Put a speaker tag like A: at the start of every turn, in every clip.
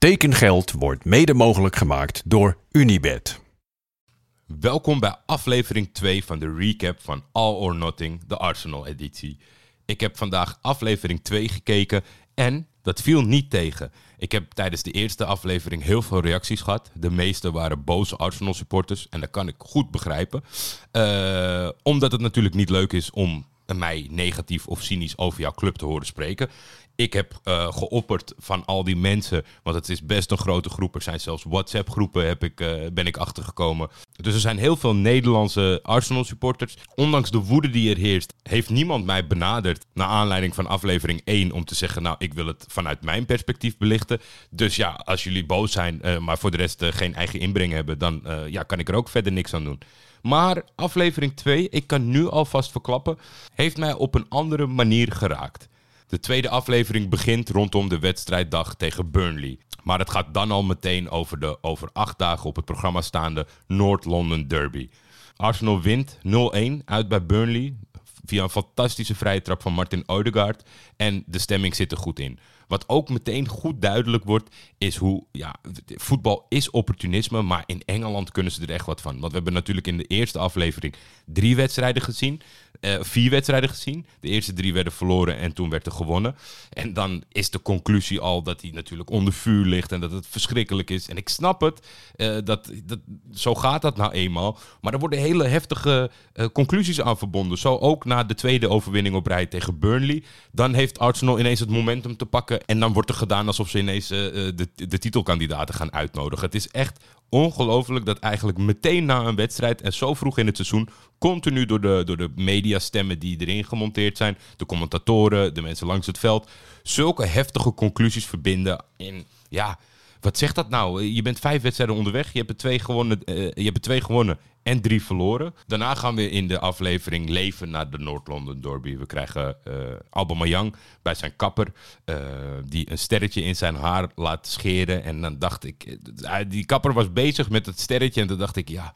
A: Tekengeld wordt mede mogelijk gemaakt door Unibed.
B: Welkom bij aflevering 2 van de recap van All or Nothing, de Arsenal-editie. Ik heb vandaag aflevering 2 gekeken en dat viel niet tegen. Ik heb tijdens de eerste aflevering heel veel reacties gehad. De meeste waren boze Arsenal-supporters en dat kan ik goed begrijpen. Uh, omdat het natuurlijk niet leuk is om mij negatief of cynisch over jouw club te horen spreken. Ik heb uh, geopperd van al die mensen, want het is best een grote groep. Er zijn zelfs WhatsApp-groepen, heb ik, uh, ben ik achtergekomen. Dus er zijn heel veel Nederlandse Arsenal-supporters. Ondanks de woede die er heerst, heeft niemand mij benaderd naar aanleiding van aflevering 1 om te zeggen, nou, ik wil het vanuit mijn perspectief belichten. Dus ja, als jullie boos zijn, uh, maar voor de rest geen eigen inbreng hebben, dan ja, kan ik er ook verder niks aan doen. Maar aflevering 2, ik kan nu alvast verklappen, heeft mij op een andere manier geraakt. De tweede aflevering begint rondom de wedstrijddag tegen Burnley. Maar het gaat dan al meteen over de over acht dagen op het programma staande North London Derby. Arsenal wint 0-1 uit bij Burnley via een fantastische vrije trap van Martin Odegaard. En de stemming zit er goed in. Wat ook meteen goed duidelijk wordt, is hoe ja, voetbal is opportunisme, maar in Engeland kunnen ze er echt wat van. Want we hebben natuurlijk in de eerste aflevering drie wedstrijden gezien, uh, vier wedstrijden gezien. De eerste drie werden verloren en toen werd er gewonnen. En dan is de conclusie al dat hij natuurlijk onder vuur ligt en dat het verschrikkelijk is. En ik snap het, uh, dat, dat, zo gaat dat nou eenmaal. Maar er worden hele heftige uh, conclusies aan verbonden. Zo ook na de tweede overwinning op rij tegen Burnley. Dan heeft Arsenal ineens het momentum te pakken en dan wordt er gedaan alsof ze ineens de, de titelkandidaten gaan uitnodigen. Het is echt ongelooflijk dat eigenlijk meteen na een wedstrijd en zo vroeg in het seizoen continu door de, door de mediastemmen die erin gemonteerd zijn, de commentatoren, de mensen langs het veld, zulke heftige conclusies verbinden. En ja, wat zegt dat nou? Je bent vijf wedstrijden onderweg, je hebt er twee gewonnen, uh, je hebt er twee gewonnen en drie verloren. Daarna gaan we in de aflevering leven naar de Noord-London Derby. We krijgen uh, Aubameyang bij zijn kapper, uh, die een sterretje in zijn haar laat scheren. En dan dacht ik, die kapper was bezig met het sterretje en toen dacht ik, ja...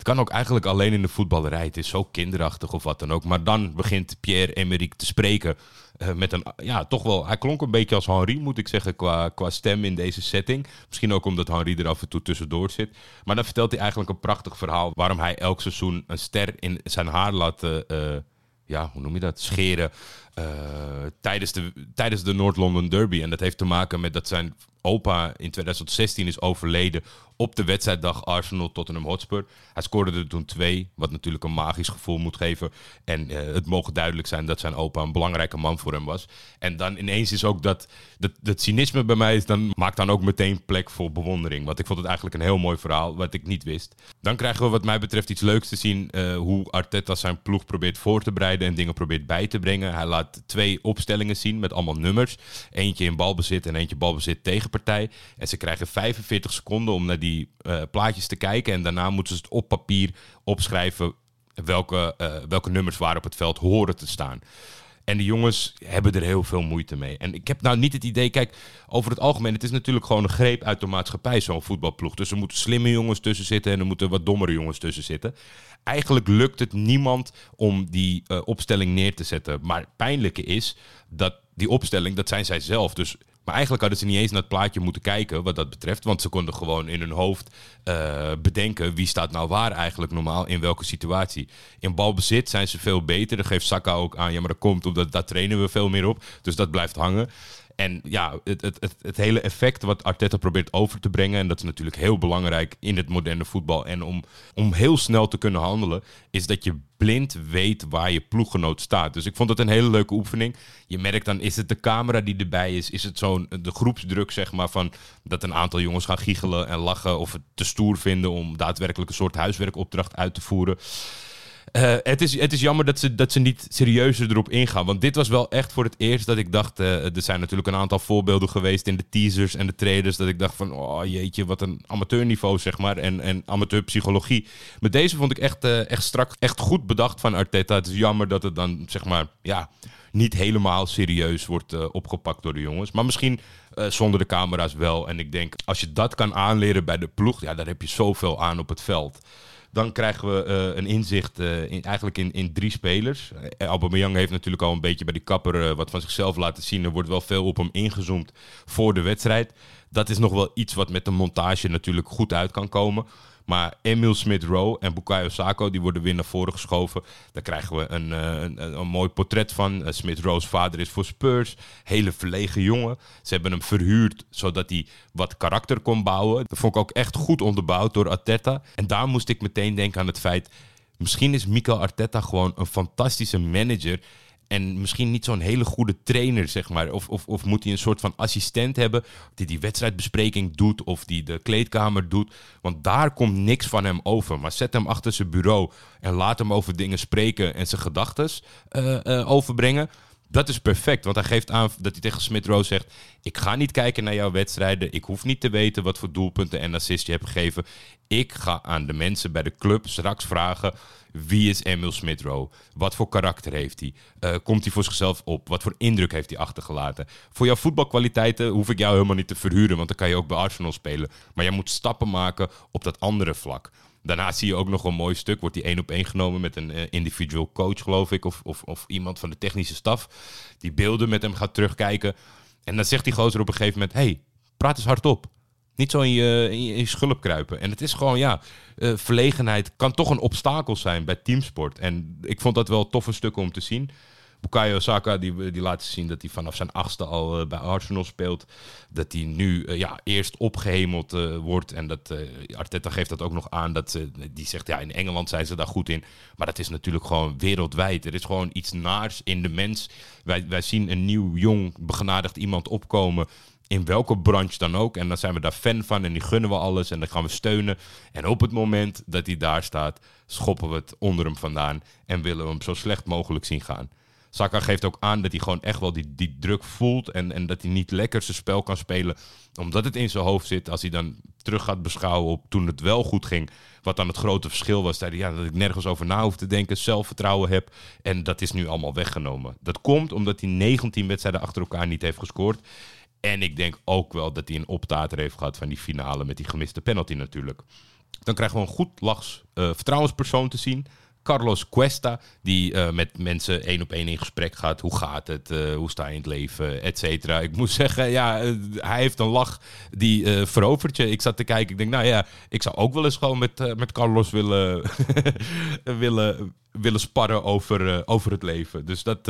B: Het kan ook eigenlijk alleen in de voetballerij. Het is zo kinderachtig of wat dan ook. Maar dan begint Pierre-Emerick te spreken uh, met een, ja, toch wel, hij klonk een beetje als Henri, moet ik zeggen, qua, qua stem in deze setting. Misschien ook omdat Henri er af en toe tussendoor zit. Maar dan vertelt hij eigenlijk een prachtig verhaal waarom hij elk seizoen een ster in zijn haar laat, uh, ja, hoe noem je dat, scheren tijdens de, tijdens de Noord-London Derby. En dat heeft te maken met dat zijn opa in 2016 is overleden op de wedstrijddag Arsenal Tottenham Hotspur. Hij scoorde er toen twee, wat natuurlijk een magisch gevoel moet geven. En uh, het mogen duidelijk zijn dat zijn opa een belangrijke man voor hem was. En dan ineens is ook dat, dat, cynisme bij mij is dan, maakt dan ook meteen plek voor bewondering. Want ik vond het eigenlijk een heel mooi verhaal, wat ik niet wist. Dan krijgen we wat mij betreft iets leuks te zien. Uh, hoe Arteta zijn ploeg probeert voor te bereiden en dingen probeert bij te brengen. Hij laat twee opstellingen zien met allemaal nummers. Eentje in balbezit en eentje balbezit tegenpartij. En ze krijgen 45 seconden om naar die uh, plaatjes te kijken. En daarna moeten ze het op papier opschrijven welke, uh, welke nummers waar op het veld horen te staan. En de jongens hebben er heel veel moeite mee. En ik heb nou niet het idee, kijk, over het algemeen, het is natuurlijk gewoon een greep uit de maatschappij, zo'n voetbalploeg. Dus er moeten slimme jongens tussen zitten en er moeten wat dommere jongens tussen zitten. Eigenlijk lukt het niemand om die uh, opstelling neer te zetten. Maar het pijnlijke is dat die opstelling, dat zijn zij zelf. Dus maar eigenlijk hadden ze niet eens naar het plaatje moeten kijken wat dat betreft. Want ze konden gewoon in hun hoofd uh, bedenken wie staat nou waar eigenlijk normaal in welke situatie. In balbezit zijn ze veel beter. Dat geeft Saka ook aan. Ja, maar dat komt omdat daar trainen we veel meer op. Dus dat blijft hangen. En ja, het, het, het, hele effect wat Arteta probeert over te brengen, en dat is natuurlijk heel belangrijk in het moderne voetbal. En om, om heel snel te kunnen handelen, is dat je blind weet waar je ploeggenoot staat. Dus ik vond het een hele leuke oefening. Je merkt dan, is het de camera die erbij is? Is het zo'n de groepsdruk, zeg maar, van dat een aantal jongens gaan giechelen en lachen of het te stoer vinden om daadwerkelijk een soort huiswerkopdracht uit te voeren. Uh, het, is, het is jammer dat ze, dat ze niet serieuzer erop ingaan. Want dit was wel echt voor het eerst dat ik dacht... Uh, er zijn natuurlijk een aantal voorbeelden geweest in de teasers en de trailers... dat ik dacht van, oh jeetje, wat een amateurniveau zeg maar. En, en amateurpsychologie. Met deze vond ik echt, uh, echt strak, echt goed bedacht van Arteta. Het is jammer dat het dan, zeg maar, ja... niet helemaal serieus wordt opgepakt door de jongens. Maar misschien zonder de camera's wel. En ik denk, als je dat kan aanleren bij de ploeg... ja, daar heb je zoveel aan op het veld. Dan krijgen we eh, een inzicht eh, in, eigenlijk in, in drie spelers. Uh, Aubameyang heeft natuurlijk al een beetje bij die kapper wat van zichzelf laten zien. Er wordt wel veel op hem ingezoomd voor de wedstrijd. Dat is nog wel iets wat met de montage natuurlijk goed uit kan komen. Maar Emil Smith-Rowe en Bukayo Sako die worden weer naar voren geschoven. Daar krijgen we een, eh, een, een mooi portret van. Uh, Smith-Rowe's vader is voor Spurs. Hele verlegen jongen. Ze hebben hem verhuurd zodat hij wat karakter kon bouwen. Dat vond ik ook echt goed onderbouwd door Arteta. En daar moest ik meteen denken aan het feit... Misschien is Mikel Arteta gewoon een fantastische manager en misschien niet zo'n hele goede trainer, zeg maar. Of, of, of moet hij een soort van assistent hebben die die wedstrijdbespreking doet of die de kleedkamer doet. Want daar komt niks van hem over. Maar zet hem achter zijn bureau en laat hem over dingen spreken en zijn gedachten uh, uh, overbrengen. Dat is perfect, want hij geeft aan dat hij tegen Smith Rowe zegt: Ik ga niet kijken naar jouw wedstrijden. Ik hoef niet te weten wat voor doelpunten en assists je hebt gegeven. Ik ga aan de mensen bij de club straks vragen: wie is Emil Smith Rowe? Wat voor karakter heeft hij? Uh, komt hij voor zichzelf op? Wat voor indruk heeft hij achtergelaten? Voor jouw voetbalkwaliteiten hoef ik jou helemaal niet te verhuren, want dan kan je ook bij Arsenal spelen. Maar jij moet stappen maken op dat andere vlak. Daarna zie je ook nog een mooi stuk. Wordt die één op één genomen met een uh, individual coach, geloof ik. Of, of, of iemand van de technische staf. Die beelden met hem gaat terugkijken. En dan zegt die gozer op een gegeven moment... hey, praat eens hardop. Niet zo in je, in je, schulp kruipen. En het is gewoon, ja, uh, verlegenheid kan toch een obstakel zijn bij teamsport. En ik vond dat wel toffe stukken om te zien. Bukayo Saka die, die laat zien dat hij vanaf zijn achtste al uh, bij Arsenal speelt. Dat hij nu uh, ja, eerst opgehemeld uh, wordt. En dat Arteta geeft dat ook nog aan. Dat, die zegt ja, in Engeland zijn ze daar goed in. Maar dat is natuurlijk gewoon wereldwijd. Er is gewoon iets naars in de mens. Wij, wij zien een nieuw, jong, begenadigd iemand opkomen in welke branche dan ook. En dan zijn we daar fan van en die gunnen we alles en dan gaan we steunen. En op het moment dat hij daar staat, schoppen we het onder hem vandaan en willen we hem zo slecht mogelijk zien gaan. Saka geeft ook aan dat hij gewoon echt wel die, druk voelt en, en dat hij niet lekker zijn spel kan spelen. Omdat het in zijn hoofd zit. Als hij dan terug gaat beschouwen op toen het wel goed ging. Wat dan het grote verschil was. Dat, ja, dat ik nergens over na hoef te denken. Zelfvertrouwen heb. En dat is nu allemaal weggenomen. Dat komt omdat hij 19 wedstrijden achter elkaar niet heeft gescoord. En ik denk ook wel dat hij een optater heeft gehad van die finale met die gemiste penalty natuurlijk. Dan krijgen we een goed lachs uh, vertrouwenspersoon te zien. Carlos Cuesta, die uh, met mensen één op één in gesprek gaat. Hoe gaat het? Uh, hoe sta je in het leven? Et cetera. Ik moet zeggen, ja, uh, hij heeft een lach die verovert je. Ik zat te kijken, ik denk, nou ja, ik zou ook wel eens gewoon met, met Carlos willen, willen, willen sparren over, over het leven. Dus dat,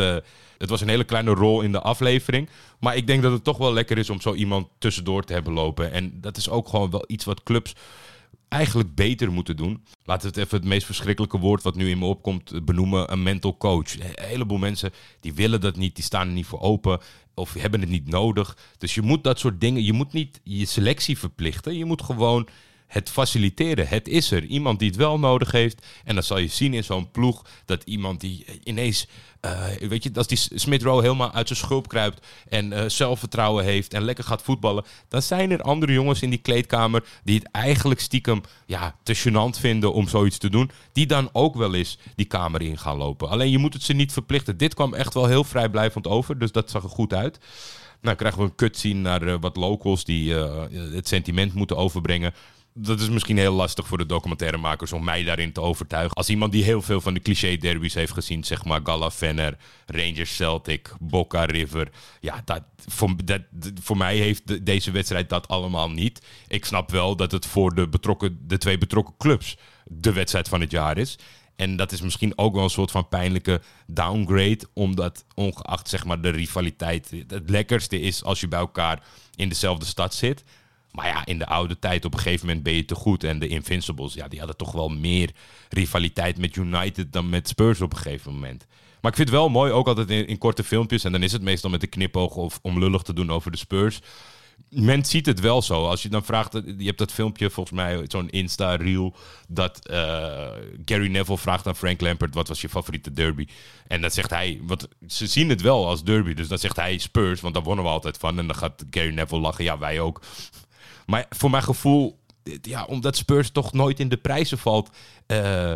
B: het was een hele kleine rol in de aflevering. Maar ik denk dat het toch wel lekker is om zo iemand tussendoor te hebben lopen. En dat is ook gewoon wel iets wat clubs eigenlijk beter moeten doen. Laten we het even het meest verschrikkelijke woord wat nu in me opkomt benoemen. Een mental coach. Een heleboel mensen die willen dat niet. Die staan er niet voor open. Of hebben het niet nodig. Dus je moet dat soort dingen. Je moet niet je selectie verplichten. Je moet gewoon het faciliteren. Het is er. Iemand die het wel nodig heeft. En dan zal je zien in zo'n ploeg dat iemand die ineens. Uh, weet je, als die Smith Rowe helemaal uit zijn schulp kruipt. en uh, zelfvertrouwen heeft. en lekker gaat voetballen. dan zijn er andere jongens in die kleedkamer. die het eigenlijk stiekem ja, te gênant vinden om zoiets te doen. die dan ook wel eens die kamer in gaan lopen. Alleen je moet het ze niet verplichten. Dit kwam echt wel heel vrijblijvend over. Dus dat zag er goed uit. Nou, krijgen we een cut zien naar uh, wat locals die het sentiment moeten overbrengen dat is misschien heel lastig voor de documentairemakers om mij daarin te overtuigen. Als iemand die heel veel van de cliché derbies heeft gezien, zeg maar Gala Venner, Rangers Celtic, Boca River. Ja, dat, voor, dat, voor mij heeft deze wedstrijd dat allemaal niet. Ik snap wel dat het voor de, betrokken, de twee betrokken clubs de wedstrijd van het jaar is. En dat is misschien ook wel een soort van pijnlijke downgrade. Omdat ongeacht zeg maar, de rivaliteit het lekkerste is als je bij elkaar in dezelfde stad zit. Maar ja, in de oude tijd op een gegeven moment ben je te goed. En de Invincibles, ja, die hadden toch wel meer rivaliteit met United dan met Spurs op een gegeven moment. Maar ik vind het wel mooi, ook altijd in, in korte filmpjes. En dan is het meestal met de knipoog of om lullig te doen over de Spurs. Men ziet het wel zo. Als je dan vraagt, je hebt dat filmpje volgens mij, zo'n Insta-reel, dat uh, Gary Neville vraagt aan Frank Lampard, wat was je favoriete derby? En dan zegt hij, want ze zien het wel als derby, dus dan zegt hij Spurs, want daar wonnen we altijd van. En dan gaat Gary Neville lachen, ja wij ook. Maar voor mijn gevoel, ja, omdat Spurs toch nooit in de prijzen valt, uh,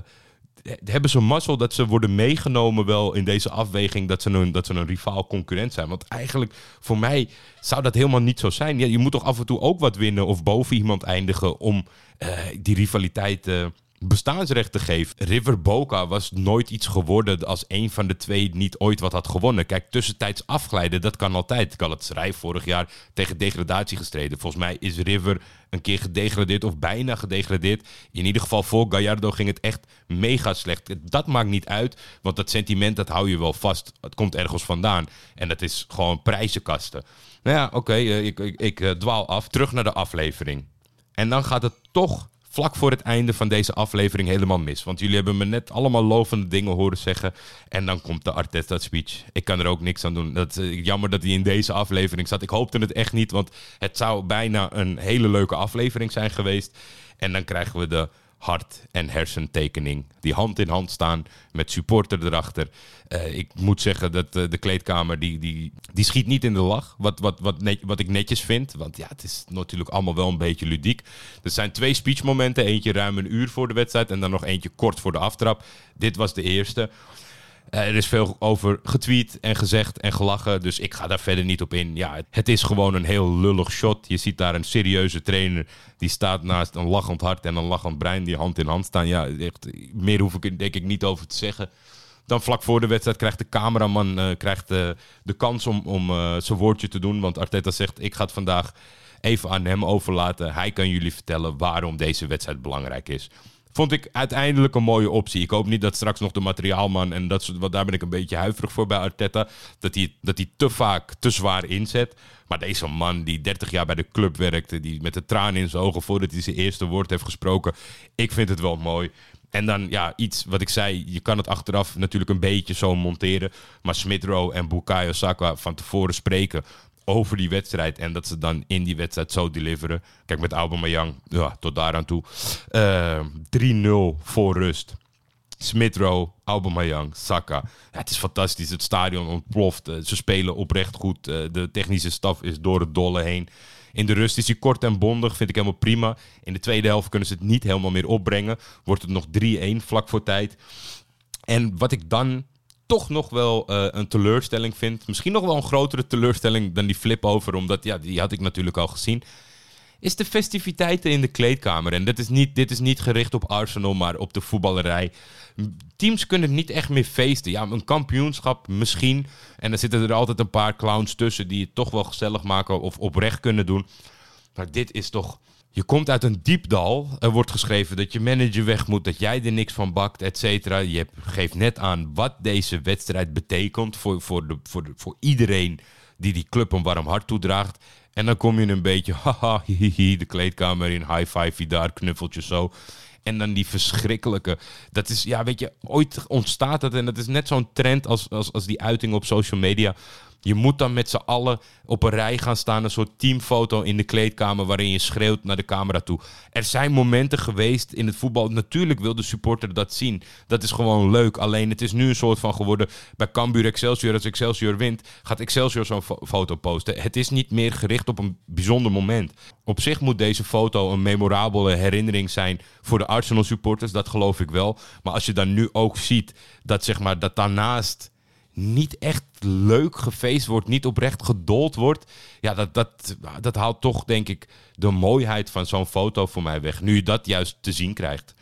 B: hebben ze mazzel dat ze worden meegenomen wel in deze afweging dat ze, een, dat ze een rivaal concurrent zijn. Want eigenlijk, voor mij zou dat helemaal niet zo zijn. Ja, je moet toch af en toe ook wat winnen of boven iemand eindigen om uh, die rivaliteit uh, bestaansrechten geeft. River Boca was nooit iets geworden als een van de twee niet ooit wat had gewonnen. Kijk, tussentijds afglijden, dat kan altijd. Galatasaray vorig jaar tegen degradatie gestreden. Volgens mij is River een keer gedegradeerd of bijna gedegradeerd. In ieder geval voor Gallardo ging het echt mega slecht. Dat maakt niet uit, want dat sentiment dat hou je wel vast. Het komt ergens vandaan en dat is gewoon prijzenkasten. Nou ja, oké, eh, ik, ik, ik eh, dwaal af. Terug naar de aflevering. En dan gaat het toch vlak voor het einde van deze aflevering helemaal mis. Want jullie hebben me net allemaal lovende dingen horen zeggen. En dan komt de Arteta-speech. Ik kan er ook niks aan doen. Dat, uh, jammer dat hij in deze aflevering zat. Ik hoopte het echt niet, want het zou bijna een hele leuke aflevering zijn geweest. En dan krijgen we de hart- en hersentekening. Die hand in hand staan met supporter erachter. Uh, ik moet zeggen dat uh, de kleedkamer, die, die, die schiet niet in de lach. Wat, wat, wat, net, wat ik netjes vind. Want ja, het is natuurlijk allemaal wel een beetje ludiek. Er zijn twee speechmomenten. Eentje ruim een uur voor de wedstrijd. En dan nog eentje kort voor de aftrap. Dit was de eerste. Uh, er is veel over getweet en gezegd en gelachen. Dus ik ga daar verder niet op in. Ja, het is gewoon een heel lullig shot. Je ziet daar een serieuze trainer. Die staat naast een lachend hart en een lachend brein. Die hand in hand staan. Ja, echt, meer hoef ik er denk ik niet over te zeggen. Dan vlak voor de wedstrijd krijgt de cameraman uh, krijgt, uh, de kans om, om uh, zijn woordje te doen. Want Arteta zegt, ik ga het vandaag even aan hem overlaten. Hij kan jullie vertellen waarom deze wedstrijd belangrijk is. Vond ik uiteindelijk een mooie optie. Ik hoop niet dat straks nog de materiaalman en dat soort, daar ben ik een beetje huiverig voor bij Arteta. Dat hij, dat hij te vaak te zwaar inzet. Maar deze man die 30 jaar bij de club werkte, die met de tranen in zijn ogen voordat hij zijn eerste woord heeft gesproken. Ik vind het wel mooi. En dan ja, iets wat ik zei, je kan het achteraf natuurlijk een beetje zo monteren. Maar Smithrow en Bukayo Saka van tevoren spreken over die wedstrijd. En dat ze dan in die wedstrijd zo deliveren. Kijk, met Aubameyang, ja, tot daar aan toe. Uh, 3-0 voor rust. Smithrow, Aubameyang, Saka. Ja, het is fantastisch. Het stadion ontploft. Uh, ze spelen oprecht goed. Uh, de technische staf is door het dolle heen. In de rust is hij kort en bondig, vind ik helemaal prima. In de tweede helft kunnen ze het niet helemaal meer opbrengen. Wordt het nog 3-1 vlak voor tijd. En wat ik dan toch nog wel uh, een teleurstelling vind. Misschien nog wel een grotere teleurstelling dan die flip over, omdat ja, die had ik natuurlijk al gezien. Is de festiviteiten in de kleedkamer. En dit is, niet, dit is niet gericht op Arsenal, maar op de voetballerij. Teams kunnen niet echt meer feesten. Ja, een kampioenschap misschien. En dan zitten er altijd een paar clowns tussen die het toch wel gezellig maken of oprecht kunnen doen. Maar dit is toch. Je komt uit een diep dal. Er wordt geschreven dat je manager weg moet, dat jij er niks van bakt, et cetera. Je geeft net aan wat deze wedstrijd betekent voor, voor, de, voor, de, voor iedereen die die club een warm hart toedraagt. En dan kom je een beetje, haha, hihihi, de kleedkamer in, high five, daar, knuffeltjes zo. En dan die verschrikkelijke. Dat is, ja, weet je, ooit ontstaat het. En dat is net zo'n trend als, als, als die uiting op social media. Je moet dan met z'n allen op een rij gaan staan. Een soort teamfoto in de kleedkamer waarin je schreeuwt naar de camera toe. Er zijn momenten geweest in het voetbal. Natuurlijk wil de supporter dat zien. Dat is gewoon leuk. Alleen het is nu een soort van geworden. Bij Cambuur Excelsior, als Excelsior wint, gaat Excelsior zo'n fo foto posten. Het is niet meer gericht op een bijzonder moment. Op zich moet deze foto een memorabele herinnering zijn voor de Arsenal supporters. Dat geloof ik wel. Maar als je dan nu ook ziet dat, zeg maar, dat daarnaast niet echt leuk gefeest wordt, niet oprecht gedold wordt. Ja, dat, dat, dat haalt toch, denk ik, de mooiheid van zo'n foto voor mij weg. Nu je dat juist te zien krijgt.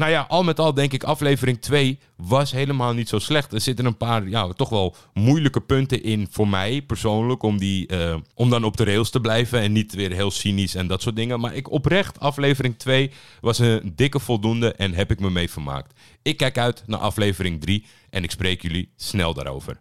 B: Nou ja, al met al denk ik, aflevering 2 was helemaal niet zo slecht. Er zitten een paar, ja, toch wel moeilijke punten in voor mij persoonlijk. Om, die, uh, om dan op de rails te blijven en niet weer heel cynisch en dat soort dingen. Maar ik oprecht, aflevering 2 was een dikke voldoende en heb ik me mee vermaakt. Ik kijk uit naar aflevering 3 en ik spreek jullie snel daarover.